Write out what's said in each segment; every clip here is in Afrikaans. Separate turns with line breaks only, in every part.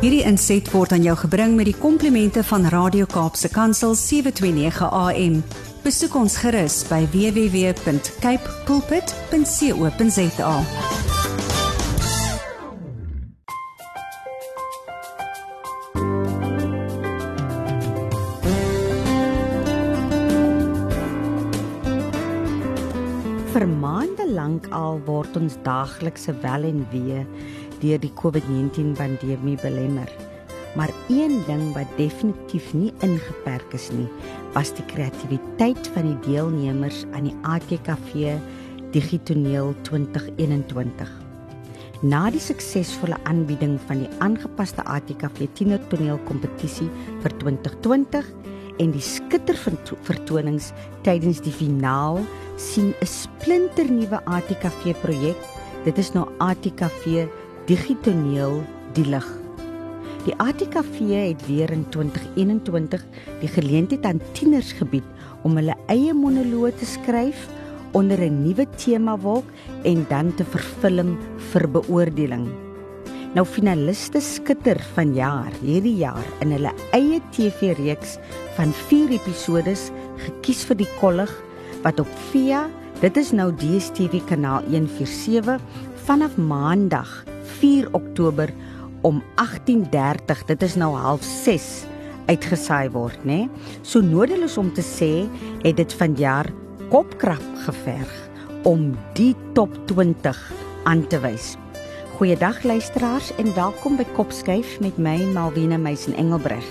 Hierdie inset word aan jou gebring met die komplimente van Radio Kaapse Kansel 729 AM. Besoek ons gerus by www.cape pulpit.co.za.
Vir maande lank al word ons daaglikse wel en wee deur die COVID-19 pandemie belemmer. Maar een ding wat definitief nie ingeperk is nie, was die kreatiwiteit van die deelnemers aan die ATKV Digitoneel 2021. Na die suksesvolle aanbieding van die aangepaste ATKV Tienertoneelkompetisie vir 2020 en die skittervertonings tydens die finaal sien 'n splinternuwe ATKV projek. Dit is nou ATKV Digitoneel die lig. Die ATKV het weer in 2021 die geleentheid aan tieners gebied om hulle eie monoloë te skryf onder 'n nuwe tema wolk en dan te vervilm vir beoordeling. Nou finaliste skitter van jaar hierdie jaar in hulle eie TV-reeks van 4 episodes gekies vir die kollig wat op via dit is nou DStv kanaal 147 vanaf maandag 4 Oktober om 18:30 dit is nou 06:30 uitgesaai word nê so nodeloos om te sê het dit vanjaar kopkrap geverg om die top 20 aan te wys Goeiedag luisteraars en welkom by Kopskuif met my Malwena Meisen Engelbreg.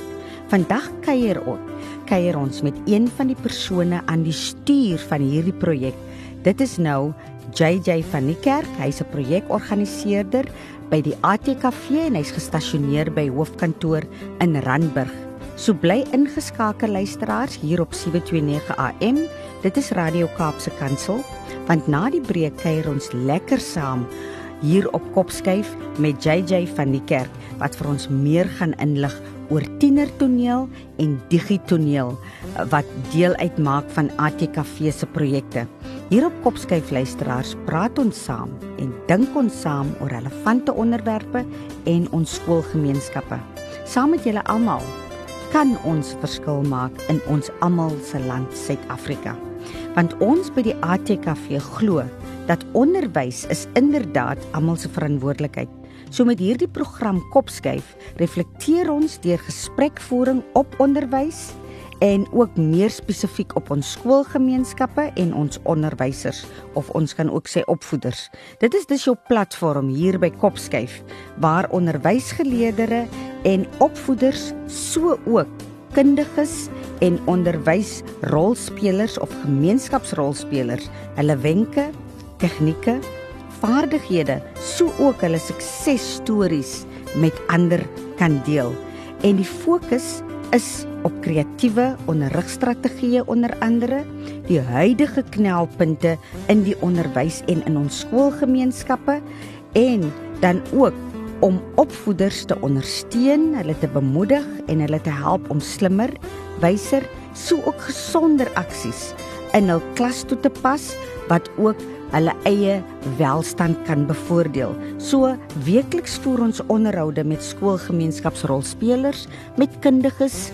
Vandag kuier ons kuier ons met een van die persone aan die stuur van hierdie projek. Dit is nou JJ van die Kerk. Hy's 'n projekorganiseerder by die ATKV en hy's gestasioneer by hoofkantoor in Randburg. So bly ingeskakel luisteraars hier op 729 AM. Dit is Radio Kaapse Kansel. Want na die breek kuier ons lekker saam hier op Kopskuif met JJ van die kerk wat vir ons meer gaan inlig oor tienertoneel en digitoneel wat deel uitmaak van ATKV se projekte. Hier op Kopskuif luisteraars praat ons saam en dink ons saam oor relevante onderwerpe en ons skoolgemeenskappe. Saam met julle almal kan ons verskil maak in ons almal se land Suid-Afrika. Want ons by die ATKV glo dat onderwys is inderdaad almal se verantwoordelikheid. So met hierdie program Kopskuif reflekteer ons deur gesprekvoering op onderwys en ook meer spesifiek op ons skoolgemeenskappe en ons onderwysers of ons kan ook sê opvoeders. Dit is dus jou platform hier by Kopskuif waar onderwysgeleerders en opvoeders so ook kundiges en onderwysrolspelers of gemeenskapsrolspelers hulle wenke tegnieke, vaardighede, so ook hulle suksesstories met ander kan deel. En die fokus is op kreatiewe onderrigstrategieë onder andere, die huidige knelpunte in die onderwys en in ons skoolgemeenskappe en dan ook om opvoeders te ondersteun, hulle te bemoedig en hulle te help om slimmer, wyser, so ook gesonder aksies in hul klas toe te pas wat ook hulle eie welstand kan bevoordeel. So weekliks voer ons onderhoude met skoolgemeenskapsrolspelers, met kundiges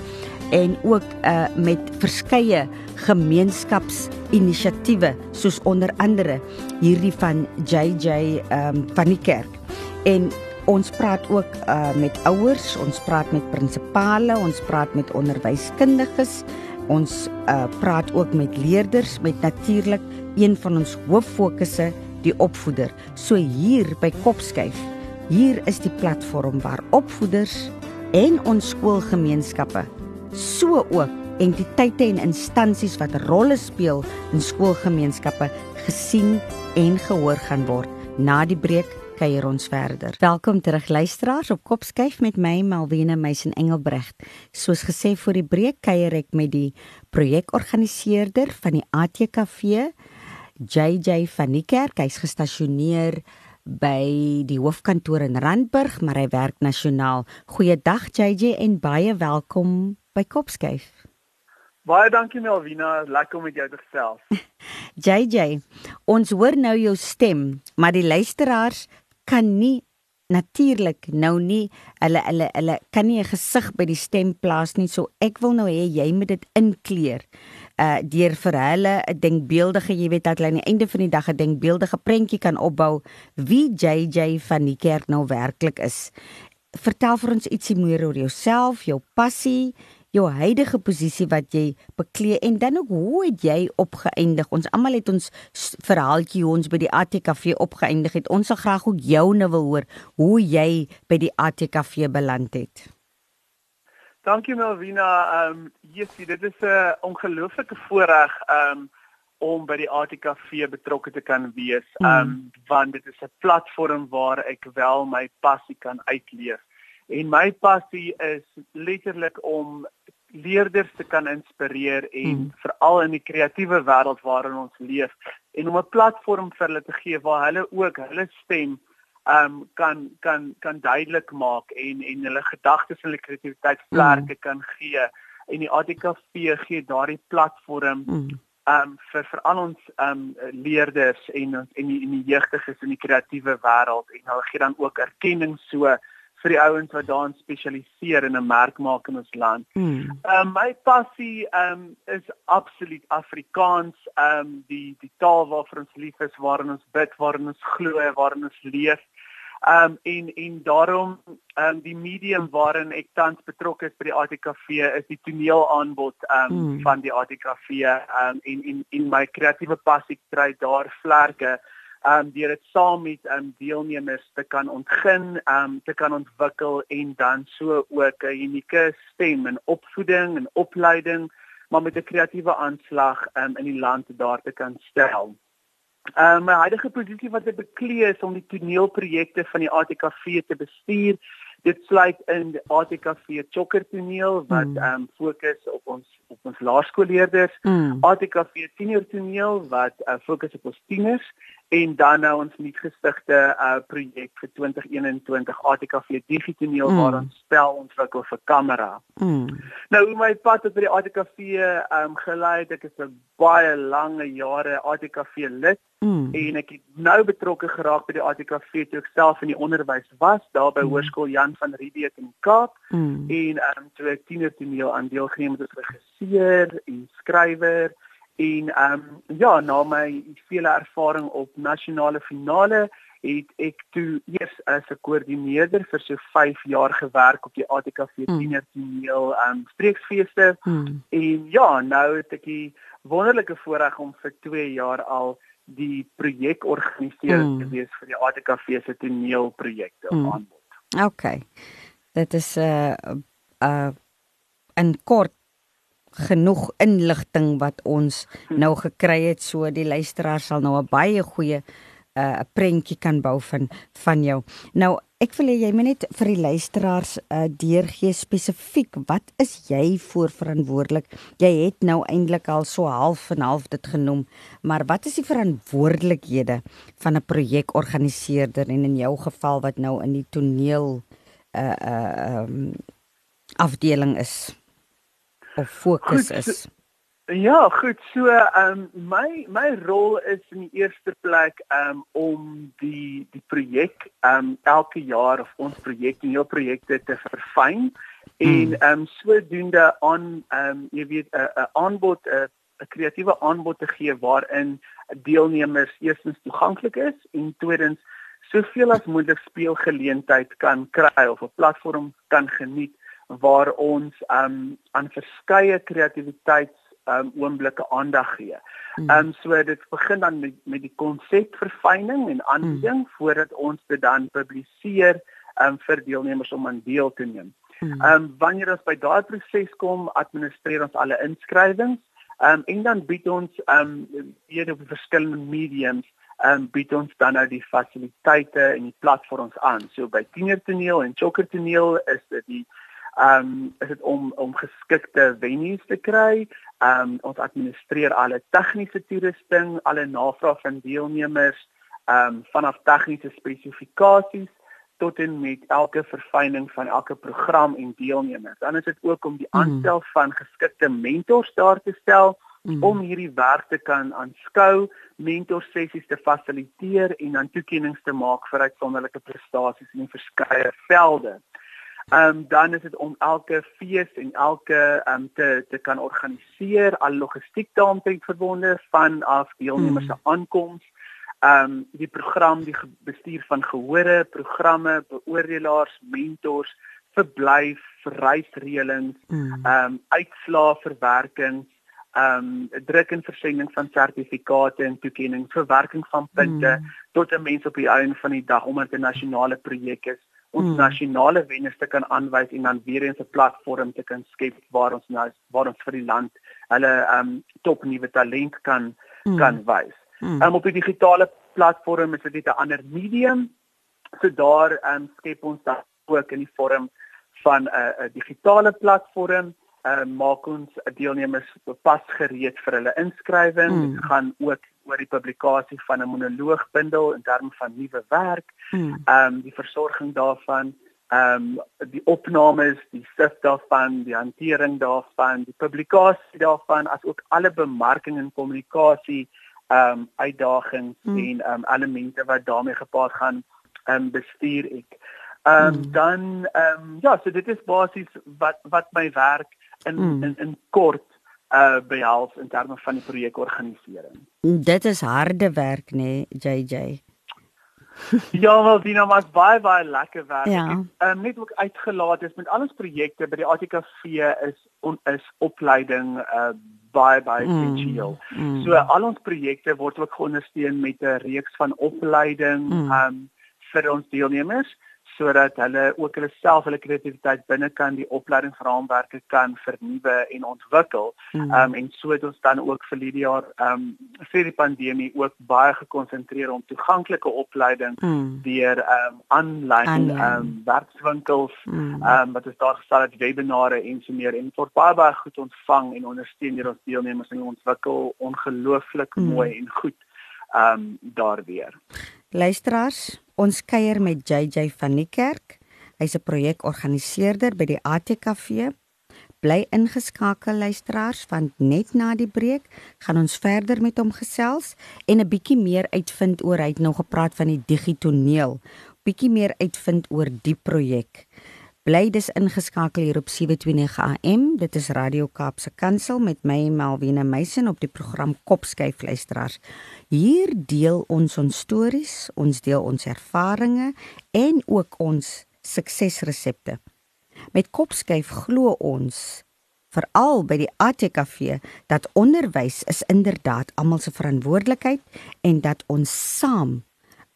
en ook uh, met verskeie gemeenskapsinisiatiewe soos onder andere hierdie van JJ um, ehm, van die kerk. En ons praat ook uh, met ouers, ons praat met prinsipale, ons praat met onderwyskundiges, ons uh, praat ook met leerders met natuurlik een van ons hooffokusse die opvoeder. So hier by Kopskuif, hier is die platform waar opvoeders en ons skoolgemeenskappe so ook entiteite en instansies wat rolle speel in skoolgemeenskappe gesien en gehoor gaan word. Na die breek kuier ons verder. Welkom terug luisteraars op Kopskuif met my Malwena Meisen Engelbregt. Soos gesê voor die breek kuier ek met die projekorganiseerder van die ATKV JJ van die kerk. Hy's gestasioneer by die hoofkantoor in Randburg, maar hy werk nasionaal. Goeiedag JJ en baie welkom by Kopskuif.
Baie dankie Melvina, lekker om met jou te gesels.
JJ, ons hoor nou jou stem, maar die luisteraars kan nie natuurlik nou nie hulle hulle hulle kan nie 'n gesig by die stem plaas nie. So ek wil nou hê jy moet dit inkleer. Uh deur vir hulle 'n denkbeeldige jy weet dat hulle aan die einde van die dag 'n denkbeeldige prentjie kan opbou wie JJ van die kerk nou werklik is. Vertel vir ons ietsie meer oor jouself jou passie jou huidige posisie wat jy beklee en dan ook hoe het jy opgeëindig? Ons almal het ons verhaaltjie ons by die ATKV opgeëindig het. Ons sal graag ook jou nou wil hoor hoe jy by die ATKV beland het.
Dankie Melvina. Ehm um, Jessie, dit is 'n ongelooflike voorreg um om by die ATKV betrokke te kan wees. Ehm um, want dit is 'n platform waar ek wel my passie kan uitleef. En my passie is letterlik om leerders te kan inspireer en hmm. veral in die kreatiewe wêreld waarin ons leef en om 'n platform vir hulle te gee waar hulle ook hulle stem um kan kan kan duidelik maak en en hulle gedagtes en hulle kreatiwiteit vlerke hmm. kan gee en die ATKV gee daardie platform hmm. um vir vir al ons um leerders en en die, die jeugdiges in die kreatiewe wêreld en hulle gee dan ook erkenning so vir die ouens wat daarin spesialiseer en 'n merk maak in ons land. Ehm um, my passie ehm um, is absoluut Afrikaans, ehm um, die die taal waarvoor ons lief is, waarin ons bid, waarin ons glo, waarin ons leef. Ehm um, en en daarom ehm um, die medium waarin ek tans betrokke is by die ATKV is die toneelaanbod ehm um, hmm. van die ATKV ehm um, en en en my kreatiewe passie kry daar vlerke um deur dit saam met um deelnemers te kan ontgin, um te kan ontwikkel en dan so ook 'n unieke stem in opvoeding en opleiding, maar met 'n kreatiewe aanslag um in die land daar te kan stel. Um my huidige posisie wat ek beklee is om die toneelprojekte van die ATKV te bestuur. Dit sluit in die ATKV Chokker toneel wat mm. um fokus op ons op ons laerskoolleerders, mm. ATKV Senior toneel wat uh, fokus op ons tieners en dan nou ons nuut gestigte uh projek vir 2021 ATKV Digitoneel mm. waar ons spel ontwikkel vir kamera. Mm. Nou hoe my pad tot by die ATKV um gelei het, ek is 'n baie lange jare ATKV lid mm. en ek het nou betrokke geraak by die ATKV toe ek self in die onderwys was daar by mm. Hoërskool Jan van Riebeeck in Kaap mm. en um toe ek tienertoneel aan deelgeneem het as regisseur en skrywer En ehm um, ja, na my vele ervaring op nasionale finale het ek toe eers as 'n koördineerder vir so 5 jaar gewerk op die ATKV mm. tienertoneel ehm um, spreekfeeste. Mm. En ja, nou het ek die wonderlike voorreg om vir 2 jaar al die projek organiseer mm. te wees vir die ATKV se toneelprojekte mm. aanbod.
OK. Dit is 'n uh, 'n uh, kort genoeg inligting wat ons nou gekry het so die luisteraar sal nou 'n baie goeie 'n uh, prentjie kan bou van van jou. Nou ek wil hê jy moet net vir die luisteraars uh, deurgee spesifiek wat is jy voor verantwoordelik? Jy het nou eintlik al so half en half dit genoem, maar wat is die verantwoordelikhede van 'n projekorganiseerder en in jou geval wat nou in die toneel uh uh um, afdeling is? Of fokus goed, is?
Ja, goed. So, ehm um, my my rol is in die eerste plek ehm um, om die die projek ehm um, elke jaar of ons projek en jou projekte te verfyn en hmm. ehm um, sodoende aan ehm um, jy weet 'n 'n aanbod 'n 'n kreatiewe aanbod te gee waarin deelnemers eerstens toeganklik is en tweedens soveel as moontlik speelgeleentheid kan kry of 'n platform kan geniet waar ons um aan verskeie kreatiwiteits um oomblikke aandag gee. Hmm. Um so dit begin dan met, met die konsepverfyning en aanbieding mm. voordat ons dit dan publiseer um vir deelnemers om aan deel te neem. Mm. Um wanneer ons by daardie proses kom, administreer ons alle inskrywings um en dan bied ons um hier op verskillende mediums um bied ons dan nou die fasiliteite en die platforms aan. So by Tienertoneel en Chokkertoneel is dit die um, is dit om om geskikte venues te kry. Um, ons administreer alle tegniese toerusting, alle navraag van deelnemers, um, vanaf tegniese spesifikasies tot en met elke verfyning van elke program en deelnemers. Dan is dit ook om die hmm. aanstel van geskikte mentors daar te stel mm. om hierdie werk te kan aanskou, mentorsessies te fasiliteer en dan toekenninge te maak vir uitsonderlike prestasies in verskeie velde. Ehm um, dan is dit om elke fees en elke ehm um, te te kan organiseer, al logistiek daarmee verbonde van af deelnemers se mm. aankoms. Ehm um, die program, die bestuur van gehore, programme, beoordelaars, mentors, verblyf, reisreëlings, mm. ehm um, uitslae verwerking, ehm um, druk en versending van sertifikate en toekenning, verwerking van punte mm. tot 'n mens op die einde van die dag omdat 'n nasionale projek is ons mm. nasionale wenners te kan aanwys en dan weer eens 'n platform te kan skep waar ons nou waar ons vir die land hulle ehm um, top nuwe talent kan mm. kan wys. Mm. Um, op die digitale platform is dit 'n ander medium. So daar ehm um, skep ons dan ook in die vorm van 'n uh, digitale platform uh, maak ons deelnemers pas gereed vir hulle inskrywing. Mm. Dit gaan ook oor die publikasie van 'n monoloogbundel in terme van nuwe werk. Hmm. Ehm mm. um, die versorging daarvan, ehm um, die opnames, die sif daarvan, die hantering daarvan, die publikasie daarvan, asook alle bemarking en kommunikasie ehm um, uitdagings mm. en ehm um, elemente wat daarmee gepaard gaan ehm um, bestuur ek. Ehm um, mm. dan ehm um, ja, so dit is basies wat wat my werk in mm. in in kort uh behels in terme van die projekorganisering.
Dit is harde werk nê, nee, JJ.
ja, wel Dina, maar baie baie lekker werk. Ja. Ek um, net ook uitgelaat is met al ons projekte by die ATKV is on, is opleiding uh baie baie essensieel. Mm, mm. So al ons projekte word ook geondersteun met 'n reeks van opleiding mm. um vir ons deelnemers sodat hulle ook hulle self hulle kreatiwiteit binne kan die opleidingsraamwerke kan vernuwe en ontwikkel. Ehm mm. um, en so het ons dan ook vir hierdie jaar ehm um, vir die pandemie ook baie gekonsentreer om toeganklike opleiding mm. deur ehm um, aanlyn ehm um, werkswinkels ehm mm. um, wat ons daar gestel het webinare en so meer en word baie baie goed ontvang en ondersteun deur ons deelnemers en ontwikkel ongelooflik mm. mooi en goed ehm um, daar weer.
Luisteraars Ons kuier met JJ van die kerk. Hy's 'n projekorganiseerder by die ATKV. Bly ingeskakel luisteraars want net na die breek gaan ons verder met hom gesels en 'n bietjie meer uitvind oor hy het nog gepraat van die digitoneel. Bietjie meer uitvind oor die projek. Bly dis ingeskakel hier op 729 AM. Dit is Radio Kaapse Kansel met my Melvina Meisen op die program Kopskyf luisteraars. Hier deel ons ons stories, ons deel ons ervarings en ook ons suksesresepte. Met Kopskyf glo ons veral by die ATKV dat onderwys is inderdaad almal se verantwoordelikheid en dat ons saam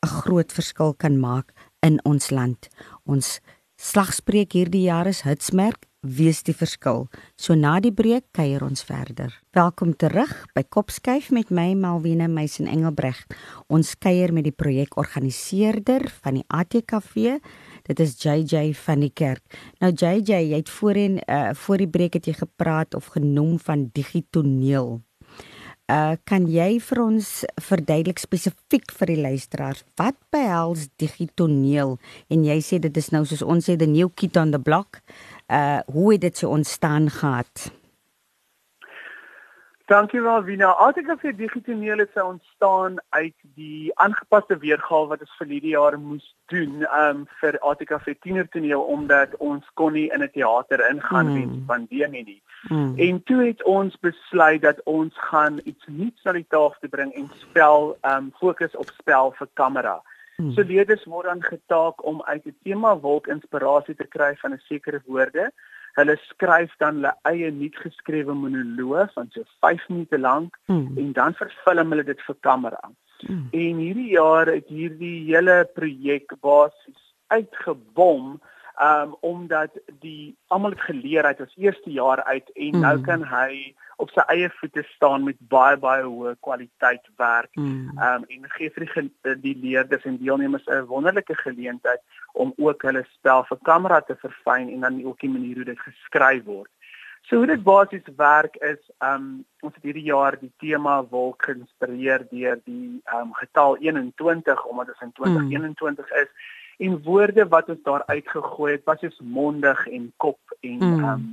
'n groot verskil kan maak in ons land. Ons Slagspreuk hierdie jaar is hitsmerk wees die verskil. So na die breek kuier ons verder. Welkom terug by Kopskyf met my Malwena Meisen Engelbreg. Ons kuier met die projekorganiseerder van die ATKV. Dit is JJ van die kerk. Nou JJ, jy het voorheen uh, voor die breek het jy gepraat of genoem van digitoneel. Uh kan jy vir ons verduidelik spesifiek vir die luisteraars wat behels digitoneel en jy sê dit is nou soos ons sê the new kid on the block. Uh hoe het dit so ontstaan gehad?
Dankie wel Wina. Artikel vir digitoneel het ontstaan uit die aangepaste weergawe wat ons vir hierdie jaar moes doen um vir Artikel vir tienertoneel omdat ons kon nie in 'n teater ingaan hmm. weens pandemie nie. Hmm. En toe het ons besluit dat ons gaan iets nuuts na die tafel bring en spel um fokus op spel vir kamera. Hmm. So leerders word dan getaak om uit 'n tema wolk inspirasie te kry van 'n sekere woorde Hulle skryf dan hulle eie nuutgeskrewe monoloog van so 5 minute lank hmm. en dan vervilm hulle dit vir kamera. Hmm. En hierdie jaar het hierdie hele projek basies uitgebom um omdat die almal het geleer uit ons eerste jaar uit en nou hmm. nou kan hy op sy eie voete staan met baie baie hoë kwaliteit werk. Mm. Um en gee vir die, die leerders en deelnemers 'n wonderlike geleentheid om ook hulle spel vir kamera te verfyn en dan ook die manier hoe dit geskryf word. So hoe dit basies werk is um ons het hierdie jaar die tema wolk geïnspireer deur die um getal 21 omdat ons in 2021 mm. is en woorde wat ons daar uitgegooi het was soos mondig en kop en mm. um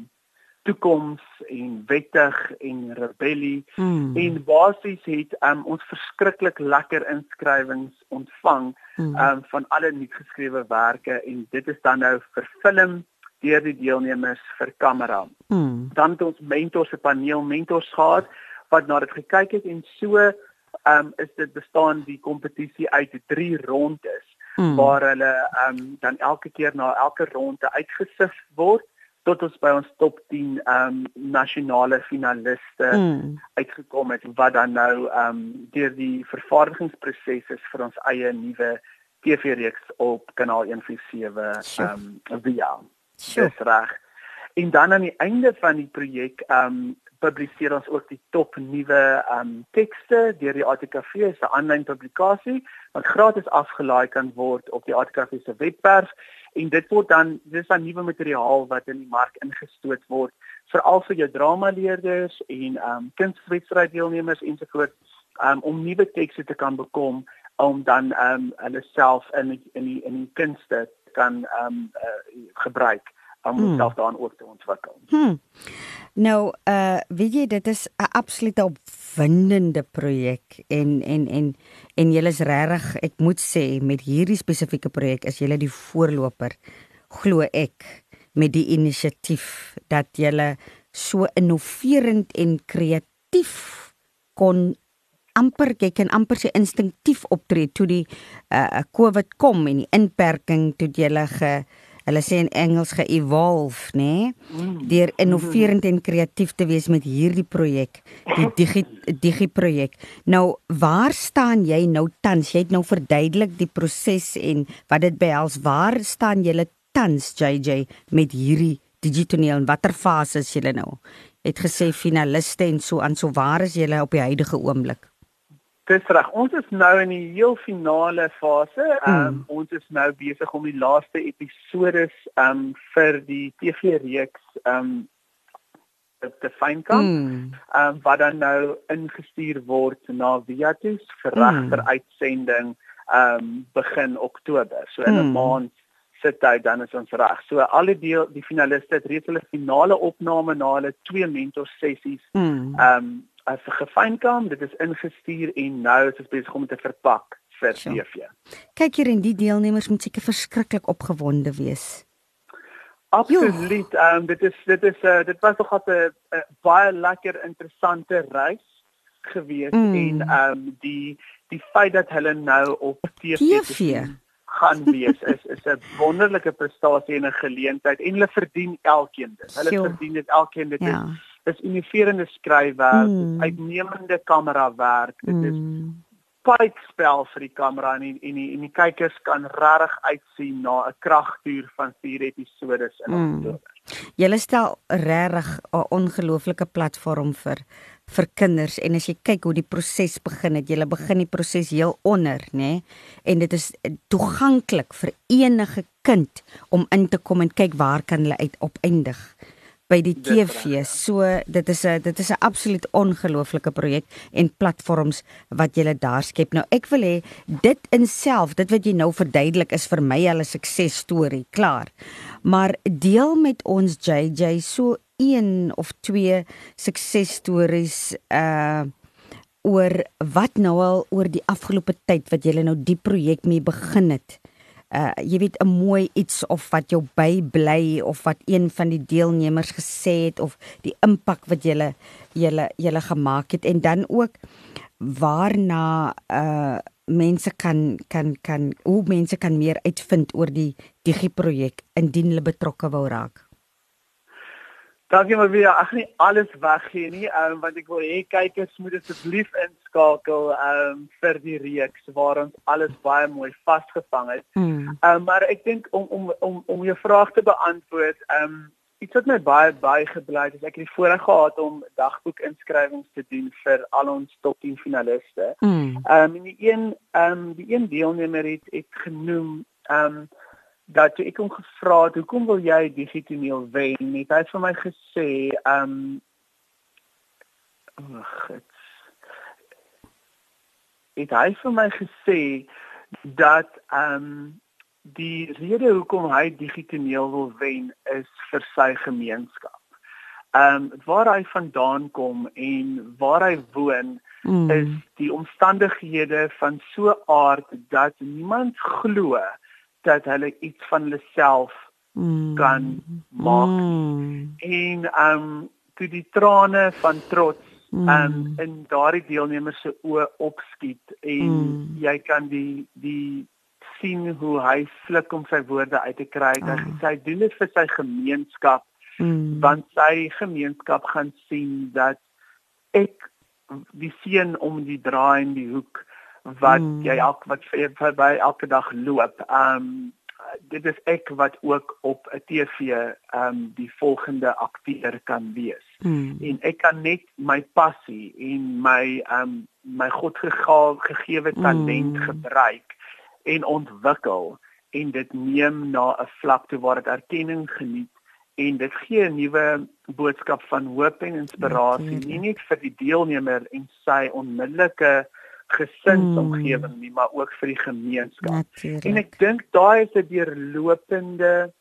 toekoms en wettig en rebellie
Mm.
en basies het um, ons verskriklik lekker inskrywings ontvang
Mm.
um, van alle nuutgeskrewewerke en dit is dan nou vir film deur die deelnemers vir kamera.
Mm.
Dan het ons mentors se paneel mentors gehad wat na dit gekyk het en so um, is dit bestaan die kompetisie uit drie rondes
Mm.
waar hulle um, dan elke keer na elke ronde uitgesif word tot ons by ons top 10 um, nasionale finaliste
Mm.
uitgekom het wat dan nou um deur die vervaardigingsproses is vir ons eie nuwe TV-reeks op kanaal 147
Sjoe.
um via. Dis reg. En dan aan die einde van die projek um publiseer ons ook die top nuwe um tekste deur die ATKV se aanlyn publikasie wat gratis afgelaai kan word op die ATKV se webwerf. En dit word dan dis dan nuwe materiaal wat in die mark ingestoot word veral vir jou dramaleerders en um kunswedstryd deelnemers ensovoorts um om nuwe tekste te kan bekom om dan um hulle self in in die in die kunste kan um uh, gebruik om
Hmm.
homself daarin ook te ontwikkel.
Hmm. Nou, uh weet jy dit is 'n absolute opwindende projek en en en en julle is regtig, ek moet sê met hierdie spesifieke projek is julle die voorloper glo ek met die inisiatief dat julle so innoverend en kreatief kon amper jy kan amper se instinktief optree toe die uh COVID kom en die inperking toe julle ge hulle sê in Engels ge-evolve, nê? Nee? Deur innoverend en kreatief te wees met hierdie projek, die digi digi projek. Nou, waar staan jy nou tans? Jy het nou verduidelik die proses en wat dit behels. Waar staan julle tans JJ met hierdie digitoneel en watter fase is julle nou? Het gesê finaliste en so aan. So waar is julle op die huidige oomblik?
Dis reg. Ons is nou in die heel finale fase. Um,
Mm.
Ons is nou besig om die laaste episodes um vir die TV-reeks um te fynkamp.
Mm.
um, wat dan nou ingestuur word na Via toe vir reg
Mm.
uitsending um begin Oktober. So in 'n
Mm.
maand sit hy dan is ons reg. So al die deel die finaliste het reeds hulle finale opname na hulle twee mentor sessies
Mm.
um as gefynkam. Dit is ingestuur en nou is ons besig om dit te verpak vir. TV.
Kyk hier en die deelnemers moet seker verskriklik opgewonde wees.
Absoluut. Ehm um, dit is dit is uh, dit was nog 'n baie lekker interessante reis gewees
Mm.
en ehm um, die die feit dat hulle nou op TV,
TV?
gaan wees is is 'n wonderlike prestasie en 'n geleentheid en hulle verdien elkeen dit. Hulle
Sjoe.
verdien dit elkeen dit.
Ja.
Is, is innoverende skryfwerk,
Mm.
uitnemende kamerawerk. Dit is
Mm.
pypspel vir die kamera en die, en die, en die kykers kan regtig uitsien na 'n kragtoer van 4 episodes in
Mm.
Oktober.
Julle stel regtig 'n ongelooflike platform vir vir kinders en as jy kyk hoe die proses begin het, jy begin die proses heel onder, nê? Nee? En dit is toeganklik vir enige kind om in te kom en kyk waar kan hulle uit opeindig by die TV. So dit is 'n dit is 'n absoluut ongelooflike projek en platforms wat jy daar skep. Nou ek wil hê dit in self, dit wat jy nou verduidelik is vir my al 'n suksesstorie, klaar. Maar deel met ons JJ so een of twee suksesstories uh oor wat nou al oor die afgelope tyd wat jy nou die projek mee begin het. Uh jy weet 'n mooi iets of wat jou bybly of wat een van die deelnemers gesê het of die impak wat jy jy jy gemaak het en dan ook waarna uh mense kan kan kan hoe mense kan meer uitvind oor die digi projek indien hulle betrokke wou raak.
Dankie maar weer. Ek gaan nie alles weggee nie, um, want ek wil hê kykers moet asseblief inskakel um vir die reeks waar ons alles baie mooi vasgevang het.
Mm.
Um maar ek dink om om om om jou vraag te beantwoord, um iets wat my baie bygebly het, is ek het die voorreg gehad om dagboek inskrywings te doen vir al ons top 10 finaliste.
Mm.
Um en die een um die een deelnemer het het genoem um dat toe ek hom gevra het hoekom wil jy digitoneel wen het hy vir my gesê um ag het hy vir my gesê dat um die rede hoekom hy digitoneel wil wen is vir sy gemeenskap. ehm um, waar hy vandaan kom en waar hy woon mm. is die omstandighede van so aard dat niemand glo dat hulle iets van hulle self mm. kan maak mm. en ehm um, toe die trane van trots mm. um, in daardie deelnemers se oë opskiet en mm. jy kan die die sien hoe hy sluk om sy woorde uit te kry dat oh. hy doen dit vir sy gemeenskap mm. want sy gemeenskap gaan sien dat ek die seën om die draai in die hoek wat mm. jy elke wat vir by elke dag loop. Um dit is ek wat ook op 'n TV um die volgende akteur kan wees. Mm. En ek kan net my passie en my um my God gegeewe talent mm. gebruik en ontwikkel en dit neem na 'n vlak toe waar dit erkenning geniet en dit gee 'n nuwe boodskap van hoop en inspirasie nie net vir die deelnemer en sy onmiddellike gesinsomgewing nie maar ook vir die gemeenskap. Natuurlijk. En ek dink daai is 'n deurlopende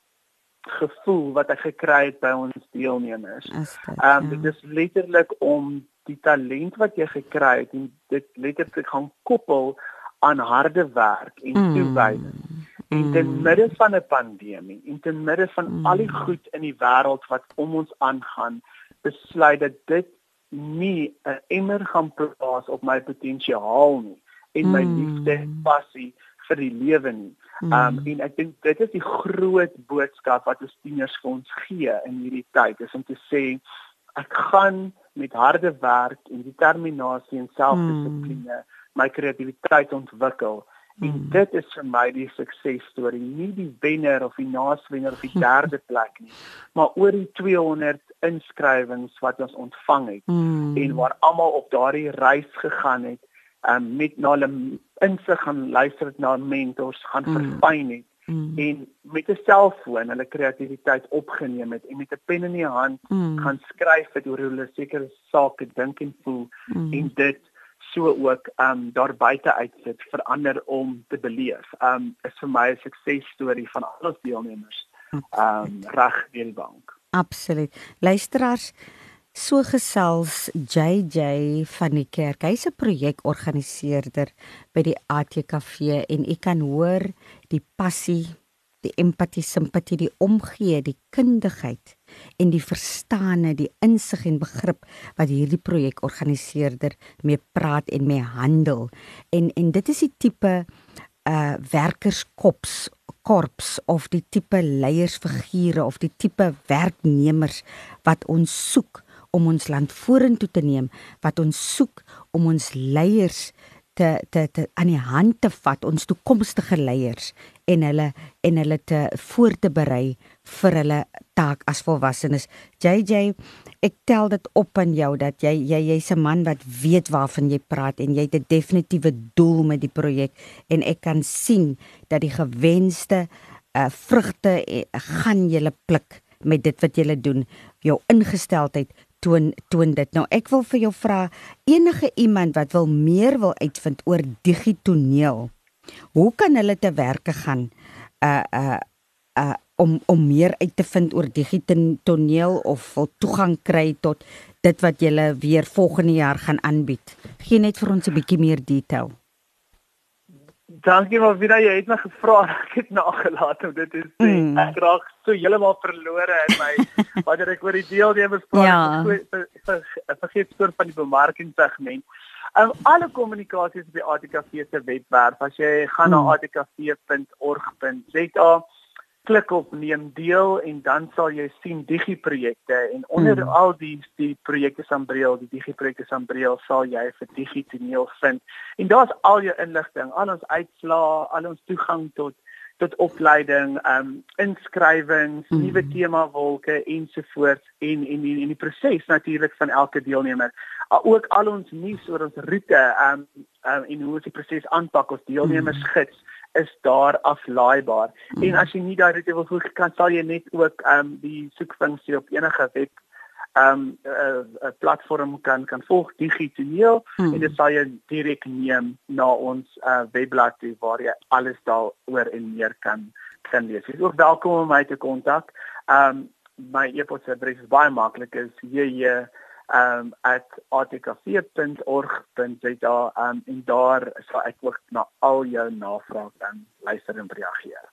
gevoel wat ek gekry het by ons deelnemers. Ehm um, dit is letterlik om die talent wat jy gekry het en dit letterlik gaan koppel aan harde werk en mm. toewyding. En te mm. midde van 'n pandemie, en te midde van mm. al die goed in die wêreld wat om ons aangaan, besluit dat dit nie 'n emmer gaan plaas op my potensiaal nie en my mm. liefde en passie vir die lewe nie. Um mm. en ek dink dit is die groot boodskap wat ons tieners vir ons gee in hierdie tyd, is om te sê ek gaan met harde werk en determinasie en selfdissipline mm. my kreatiwiteit ontwikkel En mm. dit is vir my die suksesstorie, nie die wenner of die naaswenner of die derde plek nie, maar oor die 200 inskrywings wat ons ontvang het mm. en waar almal op daardie reis gegaan het, um, met na hulle insig gaan luister het na mentors, gaan mm. verfyn het mm. en met 'n selfoon hulle kreatiwiteit opgeneem het en met 'n pen in die hand mm. gaan skryf het oor hoe hulle sekere sake dink en voel mm. en dit so ook um daar buite uitsit vir ander om te beleef. Um is vir my 'n suksesstorie van al ons deelnemers. Um reg deel bank.
Absoluut. Luisteraars So gesels JJ van die kerk. Hy's 'n projekorganiseerder by die ATKV en u kan hoor die passie die empatie, simpatie, die omgee, die kundigheid en die verstande, die insig en begrip wat hierdie projekorganiseerder mee praat en mee handel. En en dit is die tipe uh werkerskops korps of die tipe leiersfigure of die tipe werknemers wat ons soek om ons land vorentoe te neem, wat ons soek om ons leiers te te te aan die hand te vat ons toekomstige leiers en hulle en hulle te voor te berei vir hulle taak as volwassenes. JJ, ek tel dit op aan jou dat jy jy jy's 'n man wat weet waarvan jy praat en jy het 'n definitiewe doel met die projek en ek kan sien dat die gewenste uh, vrugte uh, gaan jy pluk met dit wat jy doen. Jou ingesteldheid toon toon dit. Nou ek wil vir jou vra enige iemand wat wil meer wil uitvind oor digitoneel. Hoe kan hulle te werke gaan uh uh uh om om meer uit te vind oor digitoneel of wil toegang kry tot dit wat jy weer volgende jaar gaan aanbied. Gee net vir ons 'n bietjie meer detail.
Dankie maar wieder jy het my gevra ek het nagelaat om dit te sê. Mm. Ek raak so heeltemal verlore in my wanneer ek oor die deelnemers praat. Ja. Vergeet soort van die bemarkingssegment. Um, alle kommunikasie op die ATKV se webwerf as jy gaan mm. na atkv.org.za klik op neem deel en dan sal jy sien digiprojekte en onder hmm. al die die projekte Sambreel, die digiprojekte Sambreel sal jy vir digitoneel vind. En daar's al jou inligting, al ons uitslae, al ons toegang tot tot opleiding, ehm um, inskrywings, hmm. nuwe tema wolke ensovoorts en en en die proses natuurlik van elke deelnemer. Uh, ook al ons nuus oor ons roete, ehm um, um, en hoe ons die proses aanpak, ons deelnemers hmm. gids is daar aflaaibaar. Mm. En as jy nie daai roete wil volg kan sal jy net ook ehm um, die soekfunksie op enige web ehm um, 'n uh, uh, platform kan kan volg digitoneel mm. en dit sal jy direk neem na ons uh, webblad toe waar jy alles daaroor en meer kan kan lees. Jy is ook welkom om my te kontak. Ehm um, my e-posadres is baie maklik is jj um @atkv.org.za um en daar sal ek ook na al jou navrae dan luister en reageer.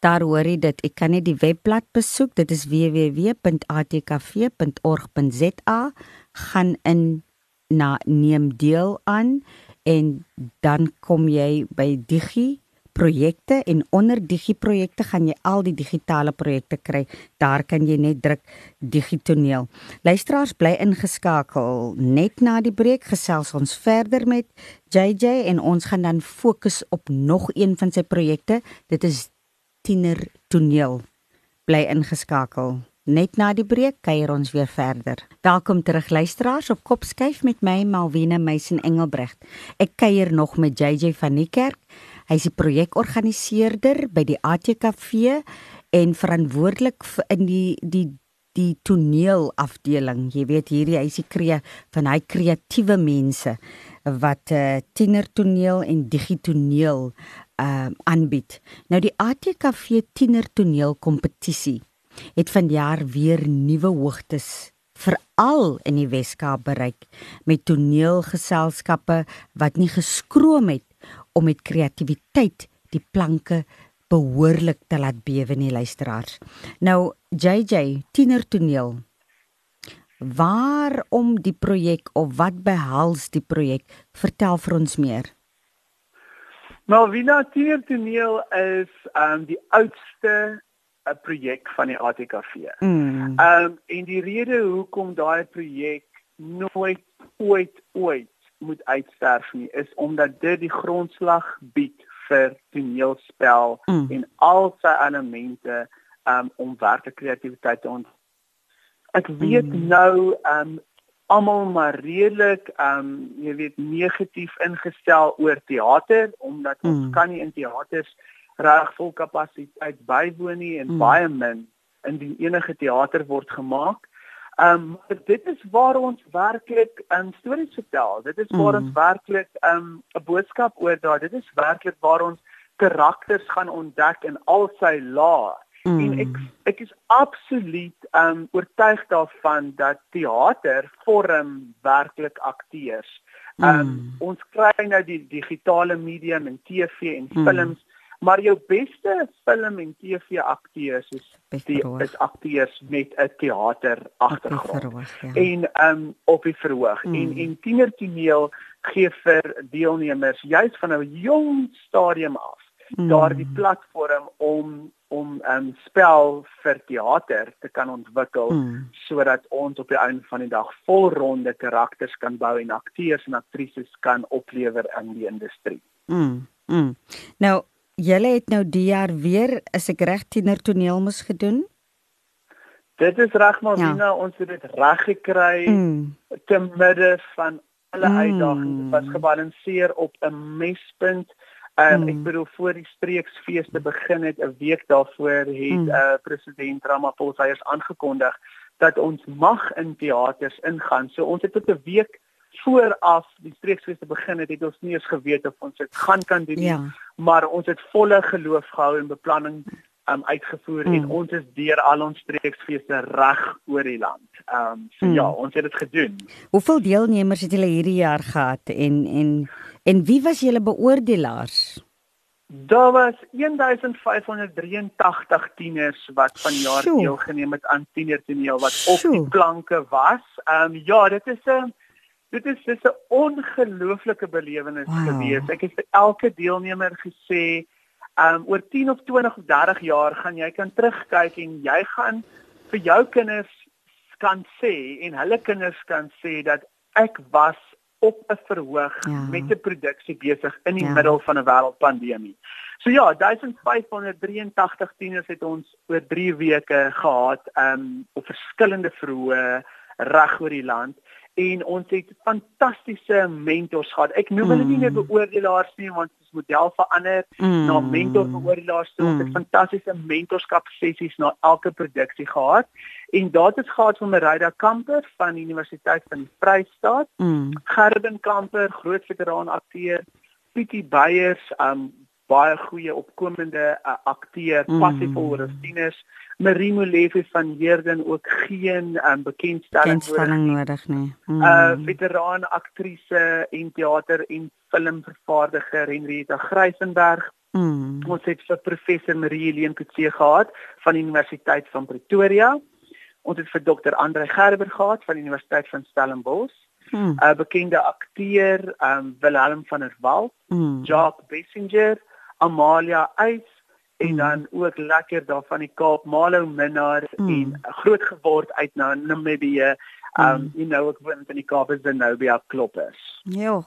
Daar hoor jy dit. Ek kan net die webblad besoek. Dit is www.atkv.org.za. Gaan in na neem deel aan en dan kom jy by Digi projekte en onder Digi projekte gaan jy al die digitale projekte kry. Daar kan jy net druk Digitoneel. Luisteraars bly ingeskakel. Net na die breek gesels ons verder met JJ en ons gaan dan fokus op nog een van sy projekte. Dit is tiener toneel bly ingeskakel. Net na die breek kuier ons weer verder. Welkom terug luisteraars op Kopskyf met my Malwena Meisen Engelbregt. Ek kuier nog met JJ van die kerk. Hy is die projekorganiseerder by die ATKV en verantwoordelik in die die die toneelafdeling. Jy weet hierdie hy is die kree van hy kreatiewe mense wat uh, tienertoneel en digitoneel uh aanbied. Nou die ATKV tienertoneel kompetisie het vanjaar weer nuwe hoogtes veral in die Weskaap bereik met toneelgeselskappe wat nie geskroom het om met kreatiwiteit die planke behoorlik te laat bewe nie luisteraars. Nou JJ tienertoneel Waarom die projek of wat behels die projek? Vertel vir ons meer.
Malvina Tienertoneel is um die oudste 'n uh, projek van die ATKV. Mm. Um en die rede hoekom daai projek nooit ooit ooit moet uitsterf nie is omdat dit die grondslag bied vir toneelspel mm. en al sy elemente um om werklike kreatiwiteit te ont. Ek weet mm. nou um almal maar redelik um jy weet negatief ingestel oor teater omdat mm. ons kan nie in teaters reg vol kapasiteit bywoon nie en mm. baie min indien enige teater word gemaak. Um dit is waar ons werklik um stories vertel. Dit is waar mm. ons werklik um 'n boodskap oordra. Dit is werklik waar ons karakters gaan ontdek in al sy lae. Mm. En ek ek is absoluut um oortuig daarvan dat teater vorm werklik akteurs. Um mm. ons kry nou die digitale medium en TV en mm. Maar jou beste film en TV akteurs is die is akteurs met 'n teater agtergrond. Ja. En um op die verhoog mm. en en tienertoneel gee vir deelnemers juis van 'n jong stadium af mm. daardie platform om om 'n um, spel vir teater te kan ontwikkel mm. sodat ons op die einde van die dag volronde karakters kan bou en akteurs en aktrises kan oplewer in die industrie.
Mm. Mm. Nou, julle het nou die jaar weer as ek reg tienertoneel mos gedoen?
Dit is reg maar ja. Dina, ons het dit reg gekry mm. te midde van alle mm. uitdagings. Dit was gebalanseer op 'n mespunt. Um, hmm. Ek bedoel voor die streeksfeeste begin het 'n week daarvoor het hmm. uh, president Ramaphosa eers aangekondig dat ons mag in teaters ingaan. So ons het tot 'n week vooraf die streeksfeeste begin het, het ons nie eens geweet of ons dit gaan kan doen nie. Ja. Maar ons het volle geloof gehou en beplanning um, uitgevoer hmm. en ons is deur al ons streeksfeeste reg oor die land. Ehm um, so hmm. ja, ons het dit gedoen.
Hoeveel deelnemers het julle hierdie jaar gehad en en En wie was julle beoordelaars?
Daar was 1583 tieners wat vanjaar deelgeneem het aan tienertoneel wat Sjoe. op die planke was. Ehm um, ja, dit is 'n dit is dis 'n ongelooflike belewenis wow. gewees. Ek het vir elke deelnemer gesê, um, oor 10 of 20 of 30 jaar gaan jy kan terugkyk en jy gaan vir jou kinders kan sê en hulle kinders kan sê dat ek was op 'n verhoog ja. met 'n produksie besig in die ja. middel van 'n wêreldpandemie. So ja, 1583 tieners het ons oor 3 weke gehad um op verskillende verhoë reg oor die land en ons het fantastiese mentors gehad. Ek noem hulle mm. nie meer beoordelaars nie want ons model verander mm. na mentor beoordelaars. Mm. Ons het mm. fantastiese mentorskap sessies na elke produksie gehad. En daar het gehad van Merida Kamper van die Universiteit van die Vrystaat, mm. Gerben Kamper, groot veteraan akteur, Pietie Beyers, um baie goeie opkomende uh, akteur, mm. Passiful Rustinus, Marie Molefe van Heerden ook geen um, bekendstelling,
bekendstelling nodig nie.
Mm. Uh veteraan aktrise en teater en filmvervaardiger Henrietta Grysenberg. Mm. Ons het vir professor Marie Helene Kutse gehad van die Universiteit van Pretoria. Ons het vir dokter Andre Gerber gehad van die Universiteit van Stellenbosch. 'n mm. uh, bekende akteur, um Willem van der Walt, mm. Jacques Bessinger, Amalia Eys en mm. dan ook lekker daar van die Kaap Malo Minnar mm. en groot geword uit na Namibië. Um mm. you know ek woon in die Kaap is Zenobia Kloppers.
Ja.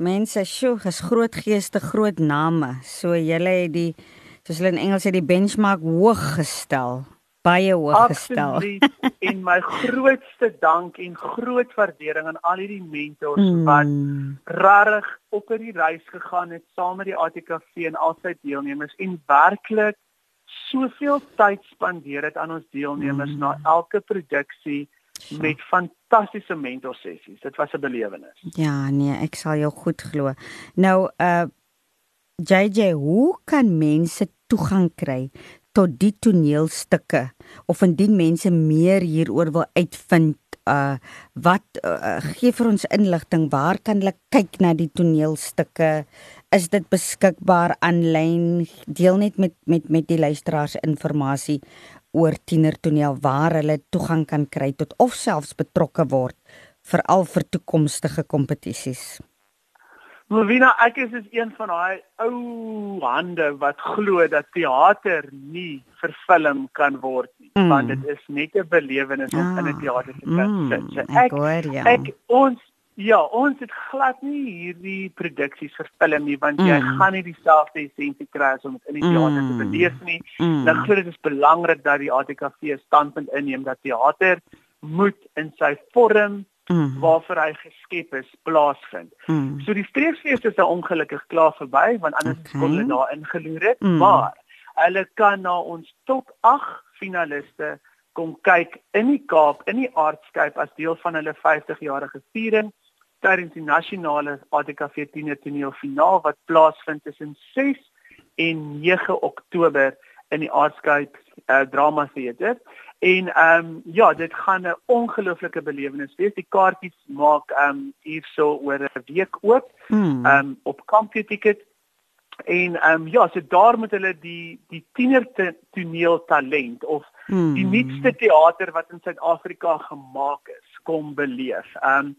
Mense, sjoe, is groot geeste, groot name. So julle het die soos hulle in Engels sê die benchmark hoog gestel baie hoog gestel.
Absoluut. en my grootste dank en groot waardering aan al hierdie mentors mm. wat regtig op hierdie reis gegaan het saam met die ATKV en al sy deelnemers en werklik soveel tyd spandeer het aan ons deelnemers mm. na elke produksie met fantastiese mentorsessies. Dit was 'n belewenis.
Ja, nee, ek sal jou goed glo. Nou uh JJ, hoe kan mense toegang kry tot die toneelstukke of indien mense meer hieroor wil uitvind uh wat uh, gee vir ons inligting waar kan hulle kyk na die toneelstukke? Is dit beskikbaar aanlyn? Deel net met met met die luisteraars inligting oor tienertoneel waar hulle toegang kan kry tot of selfs betrokke word veral vir toekomstige kompetisies
Movina, ek is is een van daai ou hande wat glo dat teater nie verfilm kan word nie, mm. want dit is net 'n belewenis om ah, in 'n ah, teater te mm, sit. So ek, ek hoor ja. Ek ons ja, ons het glad nie hierdie produksies verfilm nie, want mm. jy gaan nie dieselfde essensie kry as om dit in die teater mm. te beleef nie. Mm. Dan glo dit is belangrik dat die ATKV standpunt inneem dat teater moet in sy vorm mm. waarvoor hy geskep is plaasvind. Mm. So die streeffees is nou ongelukkig klaar verby want anders okay. kon hulle daar ingeloer het, mm. maar hulle kan na ons top 8 finaliste kom kyk in die Kaap in die Artscape as deel van hulle 50-jarige viering tydens die nasionale ATKV tienertoneel finaal wat plaasvind tussen 6 en 9 Oktober in die Artscape uh, drama theater. En ehm um, ja, dit gaan 'n ongelooflike belewenis wees. Die kaartjies maak ehm um, hierso oor 'n week oop. Hmm. Ehm um, op Kampie Ticket. En ehm um, ja, so daar moet hulle die die tiener toneel talent of hmm. die nuutste teater wat in Suid-Afrika gemaak is kom beleef. Um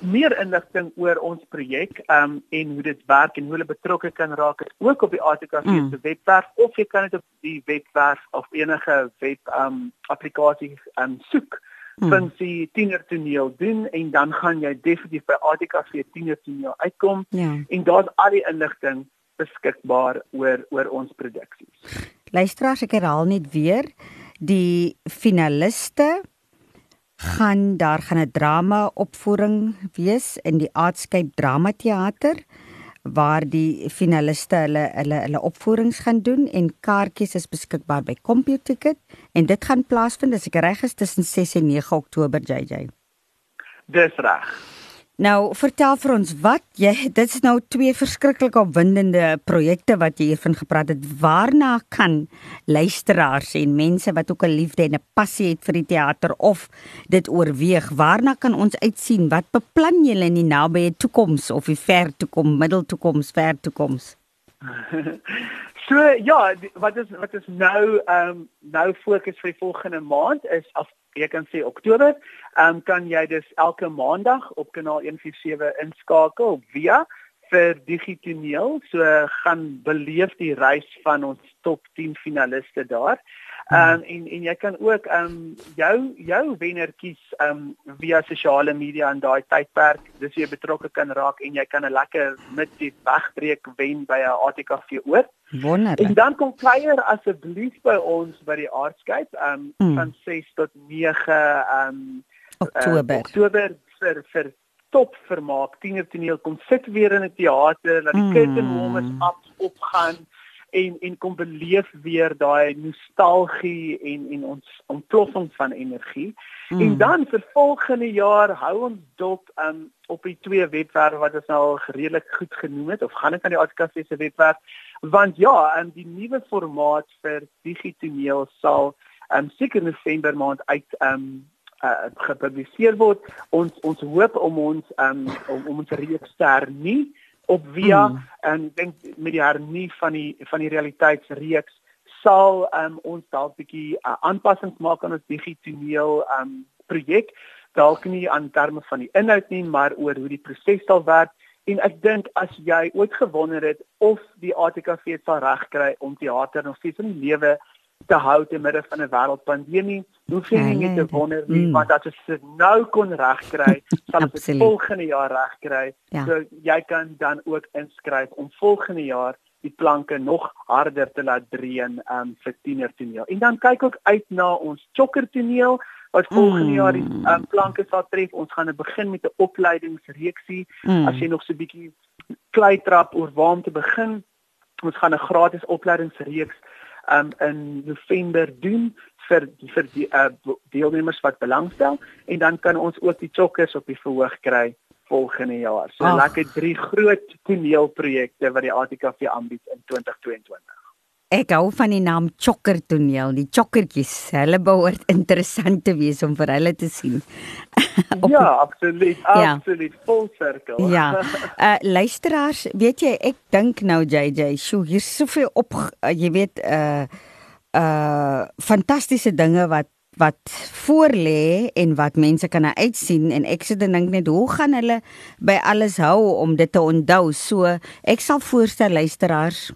meer inligting oor ons projek um en hoe dit werk en hoe hulle betrokke kan raak is ook op die ATKV mm. se webwerf of jy kan dit op die webwerf of enige web um applikasie um soek mm. funksie tienertoneel doen en dan gaan jy definitief by ATKV tienertoneel uitkom ja. en daar's al die inligting beskikbaar oor oor ons produksies.
Luisteraars, ek herhaal net weer die finaliste gaan daar gaan 'n drama opvoering wees in die Artscape Drama Theater waar die finaliste hulle hulle hulle opvoerings gaan doen en kaartjies is beskikbaar by CompuTicket en dit gaan plaasvind as ek reg is tussen 6 en 9 Oktober JJ.
Dis reg.
Nou, vertel vir ons wat jy dit is nou twee verskriklik opwindende projekte wat jy hiervan gepraat het. Waarna kan luisteraars en mense wat ook 'n liefde en 'n passie het vir die teater of dit oorweeg, waarna kan ons uitsien? Wat beplan julle in die nabye toekoms of die ver toekoms, middeltoekoms, ver toekoms?
So ja, wat is wat is nou ehm um, nou fokus vir die volgende maand is af jy kan sê Oktober, ehm um, kan jy dus elke maandag op kanaal 147 inskakel via vir digitoneel. So gaan beleef die reis van ons top 10 finaliste daar. Ehm um, en en jy kan ook ehm um, jou jou wenner kies ehm um, via sosiale media in daai tydperk. Dis jy betrokke kan raak en jy kan 'n lekker middag wegbreek wen by 'n ATKV oor.
Wonderlik.
En dan kom kuier asseblief by ons by die Artscape ehm um, mm. van 6 tot 9 ehm um,
Oktober.
Uh, Oktober vir vir top vermaak. Tienertoneel kom sit weer in 'n teater, laat die mm. curtain warmers op opgaan en en kom beleef weer daai nostalgie en en ons ontploffing van energie. Mm. En dan vir volgende jaar hou ons dop um, op die twee webwerwe wat ons nou al redelik goed genoem het of gaan dit aan die ATKV se webwerf want ja, um, die nuwe formaat vir digitoneel sal um, seker November maand uit um, uh, gepubliseer word. Ons ons hoop om ons um, om, om ons reeks te hernie op via mm. en ek dink met die hernie van die van die realiteitsreeks sal um, ons dalk 'n bietjie uh, aanpassings maak aan ons digitoneel um projek dalk nie aan terme van die inhoud nie maar oor hoe die proses sal werk en ek dink as jy ooit gewonder het of die ATKV sal regkry om teater nog steeds in lewe te hou te midde van 'n wêreldpandemie. Hoef jy nie ja, te wonder nie, mm. want as ons dit nou kon regkry, sal ons dit volgende jaar regkry. Ja. So jy kan dan ook inskryf om volgende jaar die planke nog harder te laat dreun um, vir tienertoneel. En dan kyk ook uit na ons chokkertoneel wat volgende mm. jaar die um, planke sal tref. Ons gaan begin met 'n opleidingsreeksie. Mm. As jy nog so 'n bietjie klei trap oor waar om te begin, ons gaan 'n gratis opleidingsreeks um, in November doen vir vir die uh, deelnemers wat belangstel en dan kan ons ook die chokkers op die verhoog kry volgende jaar. So Ach. lekker drie groot toneelprojekte wat die ATKV aanbied in 2022.
Ek hou van die naam Chokker Toneel, die chokkertjies. Hulle behoort interessant te wees om vir hulle te sien.
ja, absoluut, ja. absoluut vol sirkel.
ja. Uh luisteraars, weet jy, ek dink nou JJ, sjo, hier's soveel op uh, jy weet uh uh fantastiese dinge wat wat voor lê en wat mense kan uitsien en ek sit en dink net hoe gaan hulle by alles hou om dit te onthou so ek sal voorstel luisteraars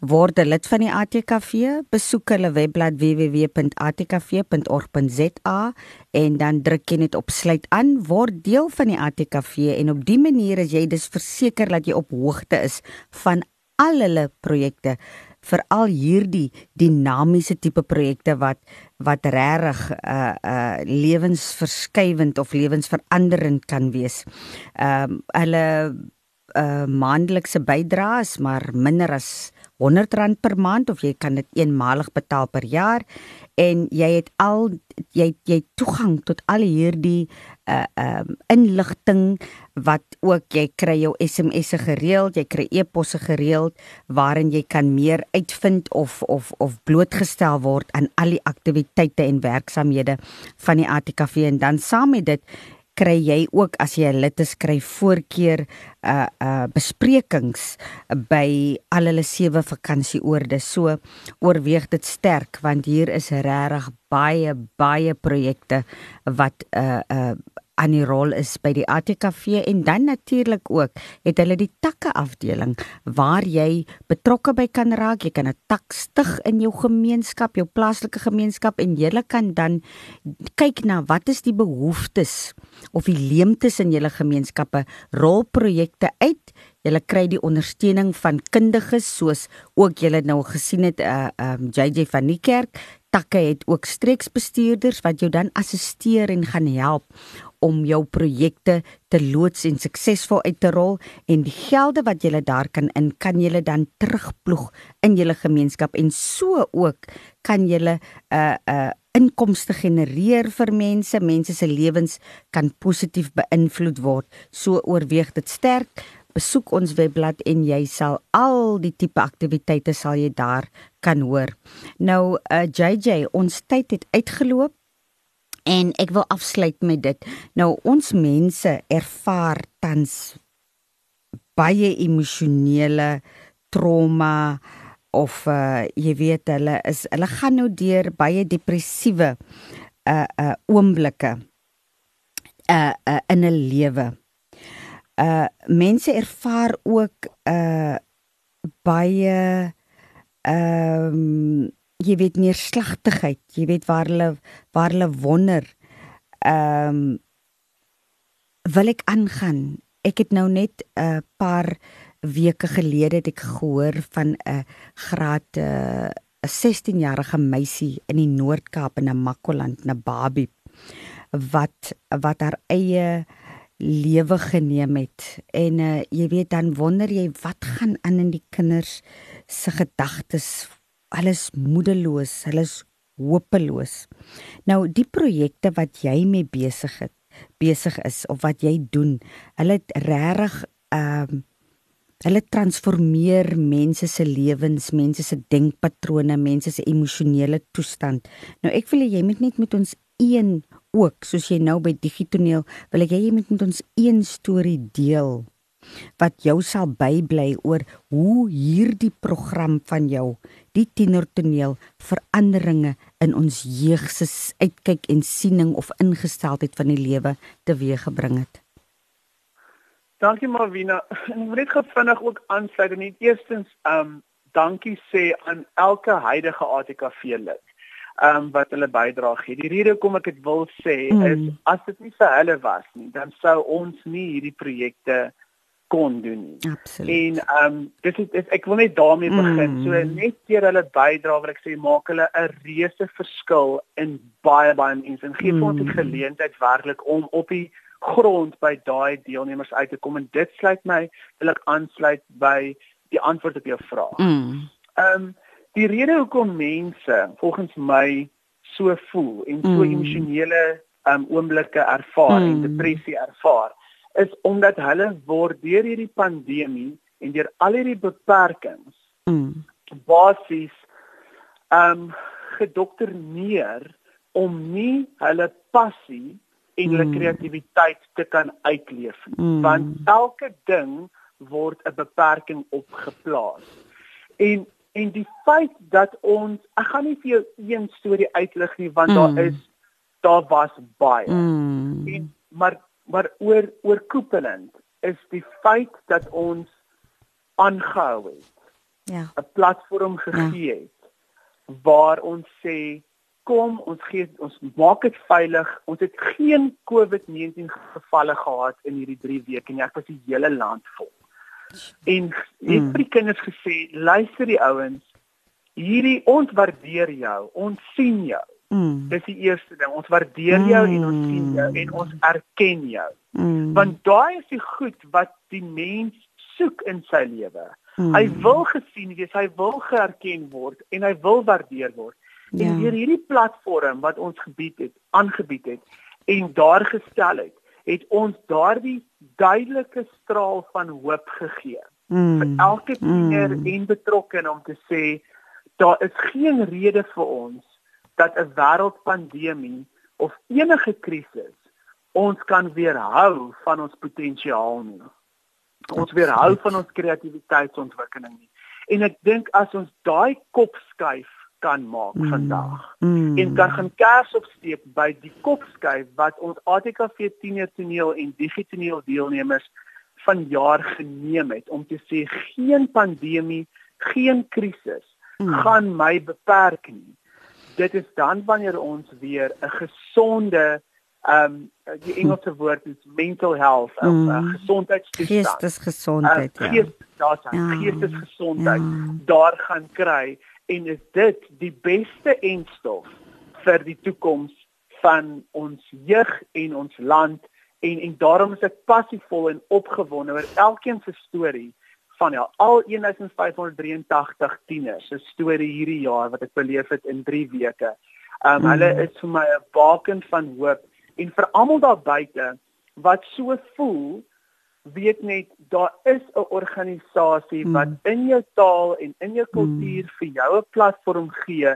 word lid van die ATKV, besoek hulle webblad www.atkv.org.za en dan druk jy net op sluit aan, word deel van die ATKV en op die manier is jy dus verseker dat jy op hoogte is van al hulle projekte veral hierdie dinamiese tipe projekte wat wat regtig uh uh lewensverskywend of lewensveranderend kan wees. Ehm um, hulle uh maandelikse bydraes maar minder as R100 per maand of jy kan dit eenmalig betaal per jaar en jy het al jy jy toegang tot al hierdie uh um inligting wat ook jy kry jou SMS'e gereeld, jy kry e-posse gereeld waarin jy kan meer uitvind of of of blootgestel word aan al die aktiwiteite en werksamehede van die ATKV en dan saam met dit kry jy ook as jy 'n lid is kry voorkeur uh uh besprekings by al hulle sewe vakansieoorde. So oorweeg dit sterk want hier is regtig baie baie projekte wat uh uh aan die rol is by die ATKV en dan natuurlik ook het hulle die takke afdeling waar jy betrokke by kan raak. Jy kan 'n tak stig in jou gemeenskap jou plaaslike gemeenskap en jy kan dan kyk na wat is die behoeftes of die leemtes in julle gemeenskappe rolprojekte uit. Julle kry die ondersteuning van kundiges soos ook julle nou gesien het uh um JJ van die kerk. Takke het ook streeksbestuurders wat jou dan assisteer en gaan help om jou projekte te loods en suksesvol uit te rol en die gelde wat jy daar kan in kan jy dan terugploeg in jou gemeenskap en so ook kan jy 'n uh, 'n uh, inkomste genereer vir mense. Mense se lewens kan positief beïnvloed word. So oorweeg dit sterk. Besoek ons webblad en jy sal al die tipe aktiwiteite sal jy daar kan hoor. Nou uh, JJ ons tyd het uitgeloop En ek wil afsluit met dit. Nou ons mense ervaar tans baie emosionele trauma of uh jy weet hulle is hulle gaan nou deur baie depressiewe uh uh oomblikke uh uh in 'n lewe. Uh mense ervaar ook uh baie ehm um, jy weet neerslagtigheid, jy weet waar hulle waar hulle wonder. Ehm um, wil ek aangaan? Ek het nou net 'n uh, paar weke gelede het ek gehoor van 'n graad 'n uh, 16-jarige meisie in die Noord-Kaap in Namakoland, Nababi wat wat haar eie lewe geneem het en uh, jy weet dan wonder jy wat gaan aan in die kinders se gedagtes alles moedeloos, hulle is hopeloos. Nou die projekte wat jy mee besig het, besig is of wat jy doen, hulle het regtig ehm hulle transformeer mense se lewens, mense se denkpatrone, mense se emosionele toestand. Nou ek wil jy moet net met ons een ook, soos jy nou by digitoneel, wil ek jy moet met ons een storie deel wat jou sal bybly oor hoe hierdie program van jou die tienertoneel veranderinge in ons jeug se uitkyk en siening of ingesteldheid van die lewe teweeggebring het.
Dankie Marvina. Ek wil net gou vinnig ook aansluit en eerstens um dankie sê aan elke huidige ATKV lid. Um wat hulle bydra gee. Die rede hoekom ek dit wil sê mm. is as dit nie vir hulle was nie, dan sou ons nie hierdie projekte kon doen nie.
Absoluut.
En ehm um, dis is ek wil net daarmee begin. Mm. So net deur hulle bydra wil ek sê maak hulle 'n reuse verskil in baie baie mense en gee mm. ons die geleentheid werklik om op die grond by daai deelnemers uit te kom en dit sluit my wil ek aansluit by die antwoord op jou vraag.
Mm.
Ehm mm. um, die rede hoekom mense volgens my so voel en so mm. emosionele um, oomblikke ervaar mm. en depressie ervaar is omdat hulle word deur hierdie pandemie en deur al hierdie beperkings
mm.
basies um gedokterneer om nie hulle passie en hulle mm. kreatiwiteit te kan uitleef nie
mm.
want elke ding word 'n beperking opgeplaas en en die feit dat ons ek gaan nie vir jou een storie uitlig nie want mm. daar is daar was baie
mm.
en maar maar oor oorkoepelend is die feit dat ons aangehou het.
Ja.
'n platform gegee ja. het waar ons sê kom ons gee ons maak dit veilig. Ons het geen COVID-19 gevalle gehad in hierdie 3 weke nie. Ek was die hele land vol. En het mm. vir die kinders gesê, luister die ouens, hierdie ons waardeer jou. Ons sien jou.
Mm.
Dis die eerste ding. Ons waardeer jou mm. en ons sien jou en ons erken jou.
Mm.
Want daai is die goed wat die mens soek in sy lewe.
Mm.
Hy wil gesien wees, hy wil geerken word en hy wil waardeer word. Ja. En deur hierdie platform wat ons gebied het, aangebied het en daar gestel het, het ons daardie duidelike straal van hoop gegee
mm.
vir elke tiener mm. en betrokkene om te sê daar is geen rede vir ons dat 'n wêreldpandemie of enige krisis ons kan weerhou van ons potensiaal nie. Ons weerhou van ons kreatiwiteitsontwikkeling nie. En ek dink as ons daai kop skuif kan maak mm. vandag
mm.
en kan gaan kers opsteek by die kop skuif wat ons ATKV tiener toneel en digitoneel deelnemers van jaar geneem het om te sê geen pandemie, geen krisis mm. gaan my beperk nie dit is dan wanneer ons weer 'n gesonde ehm um, die Engelse woord is mental health of mm. uh, gesondheidstoestand.
Geestesgesondheid.
Uh, geest, ja. Ja. Geestesgesondheid ja. daar gaan kry en is dit die beste enstof vir die toekoms van ons jeug en ons land en en daarom is ek passievol en opgewonde oor elkeen se storie van ja, al 1583 tieners se storie hierdie jaar wat ek beleef het in 3 weke. Um mm. hulle is vir my 'n baken van hoop en vir almal daar buite wat so voel weet net daar is 'n organisasie mm. wat in jou taal en in jou kultuur mm. vir jou 'n platform gee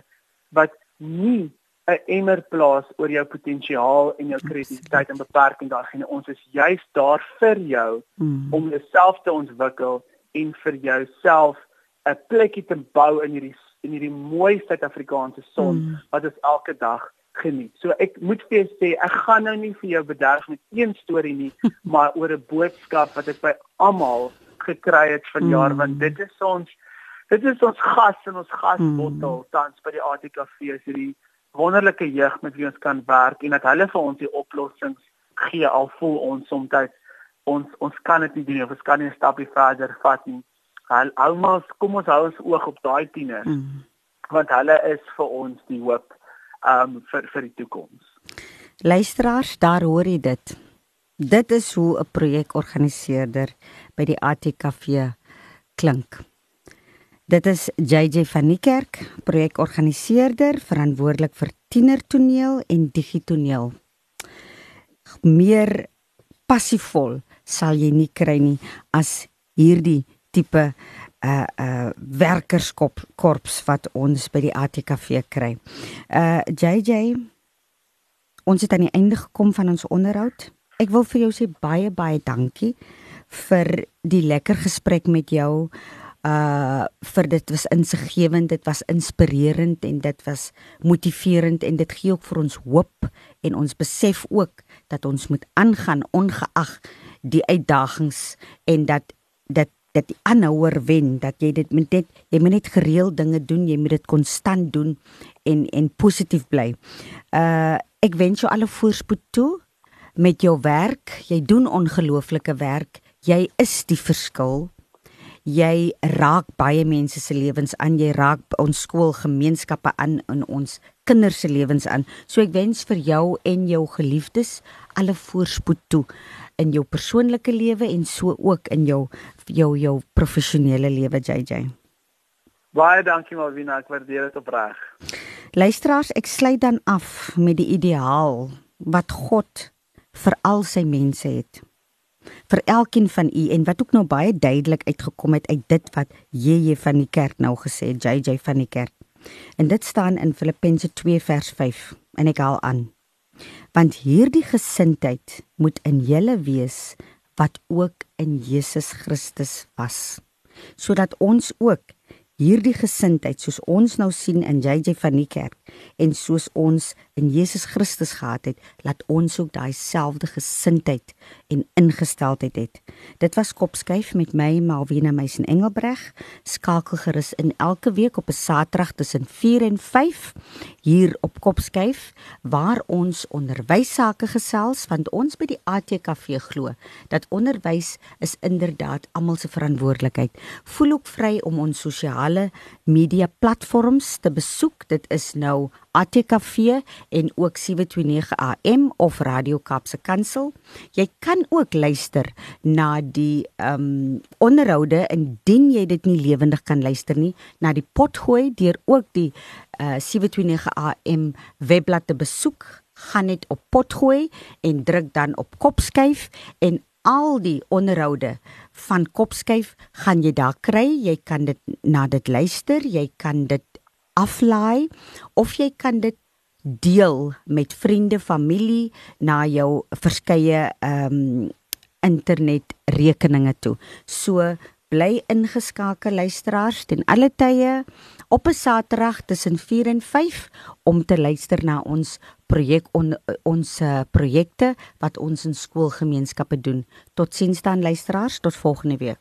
wat nie 'n emmer plaas oor jou potensiaal en jou kreatiwiteit en beperking daar geen ons is juis daar vir jou
mm.
om jouself te ontwikkel en vir jouself 'n plekkie te bou in hierdie in hierdie mooi Suid-Afrikaanse son mm. wat ons elke dag geniet. So ek moet vir jou sê, ek gaan nou nie vir jou bederf met een storie nie, maar oor 'n boodskap wat ek by almal gekry het vanjaar mm. want dit is ons dit is ons gas in ons gasbottel mm. tans by die ATKV is hierdie wonderlike jeug met wie ons kan werk en dat hulle vir ons die oplossings gee al voel ons soms ons ons kan dit nie doen of ons kan nie 'n stapie verder vat nie. Hou almal kom ons hou ons oog op daai tieners. Mm. Want hulle is vir ons die hoop um vir vir die toekoms.
Luisteraars, daar hoor jy dit. Dit is hoe 'n projekorganiseerder by die ATKV klink. Dit is JJ van die Kerk, projekorganiseerder, verantwoordelik vir tienertoneel en digitoneel. Meer passievol sal jy nie kry nie as hierdie tipe uh uh werkerskorps wat ons by die ATKV kry. Uh JJ ons het aan die einde gekom van ons onderhoud. Ek wil vir jou sê baie baie dankie vir die lekker gesprek met jou. Uh vir dit was insiggewend, dit was inspirerend en dit was motiverend en dit gee ook vir ons hoop en ons besef ook dat ons moet aangaan ongeag die uitdagings en dat dit dat die aanhouer wen dat jy dit met net jy moet net gereeld dinge doen jy moet dit konstant doen en en positief bly. Uh ek wens jou alle voorspoed toe met jou werk. Jy doen ongelooflike werk. Jy is die verskil. Jy raak baie mense se lewens aan. Jy raak ons skoolgemeenskappe aan in ons kinders se lewens aan. So ek wens vir jou en jou geliefdes alle voorspoed toe in jou persoonlike lewe en so ook in jou jou jou professionele lewe JJ.
Baie dankie Malvina, ek waardeer dit opreg.
Luisteraars, ek sluit dan af met die ideaal wat God vir al sy mense het. Vir elkeen van u en wat ook nou baie duidelik uitgekom het uit dit wat JJ van die kerk nou gesê het, JJ van die kerk. En dit staan in Filippense 2 vers 5 en ek haal aan want hierdie gesindheid moet in julle wees wat ook in Jesus Christus was. Sodat ons ook hierdie gesindheid soos ons nou sien in JJ van die kerk en soos ons in Jesus Christus gehad het, laat ons ook daai selfde gesindheid en ingesteldheid het. Dit was Kopskyf met my Malvina Meisen Engelbreg. Skakel gerus in elke week op 'n Saterdag tussen 4 en 5 hier op Kopskyf waar ons onderwys sake gesels want ons by die ATKV glo dat onderwys is inderdaad almal se verantwoordelikheid. Voel ook vry om ons sosiale media platforms te besoek. Dit is nou ATKV en ook 729 AM of Radio Kaapse Kansel. Jy kan ook luister na die ehm um, onderhoude indien jy dit nie lewendig kan luister nie na die potgooi deur ook die uh, eh, 729 AM webblad te besoek. Gaan net op potgooi en druk dan op kopskuif en al die onderhoude van kopskuif gaan jy daar kry. Jy kan dit na dit luister, jy kan dit aflaai of jy kan dit deel met vriende, familie na jou verskeie ehm um, internetrekeninge toe. So bly ingeskakel luisteraars ten alle tye op 'n Saterdag tussen 4 en 5 om te luister na ons projek on, ons uh, projekte wat ons in skoolgemeenskappe doen. Totsiens dan luisteraars, tot volgende week.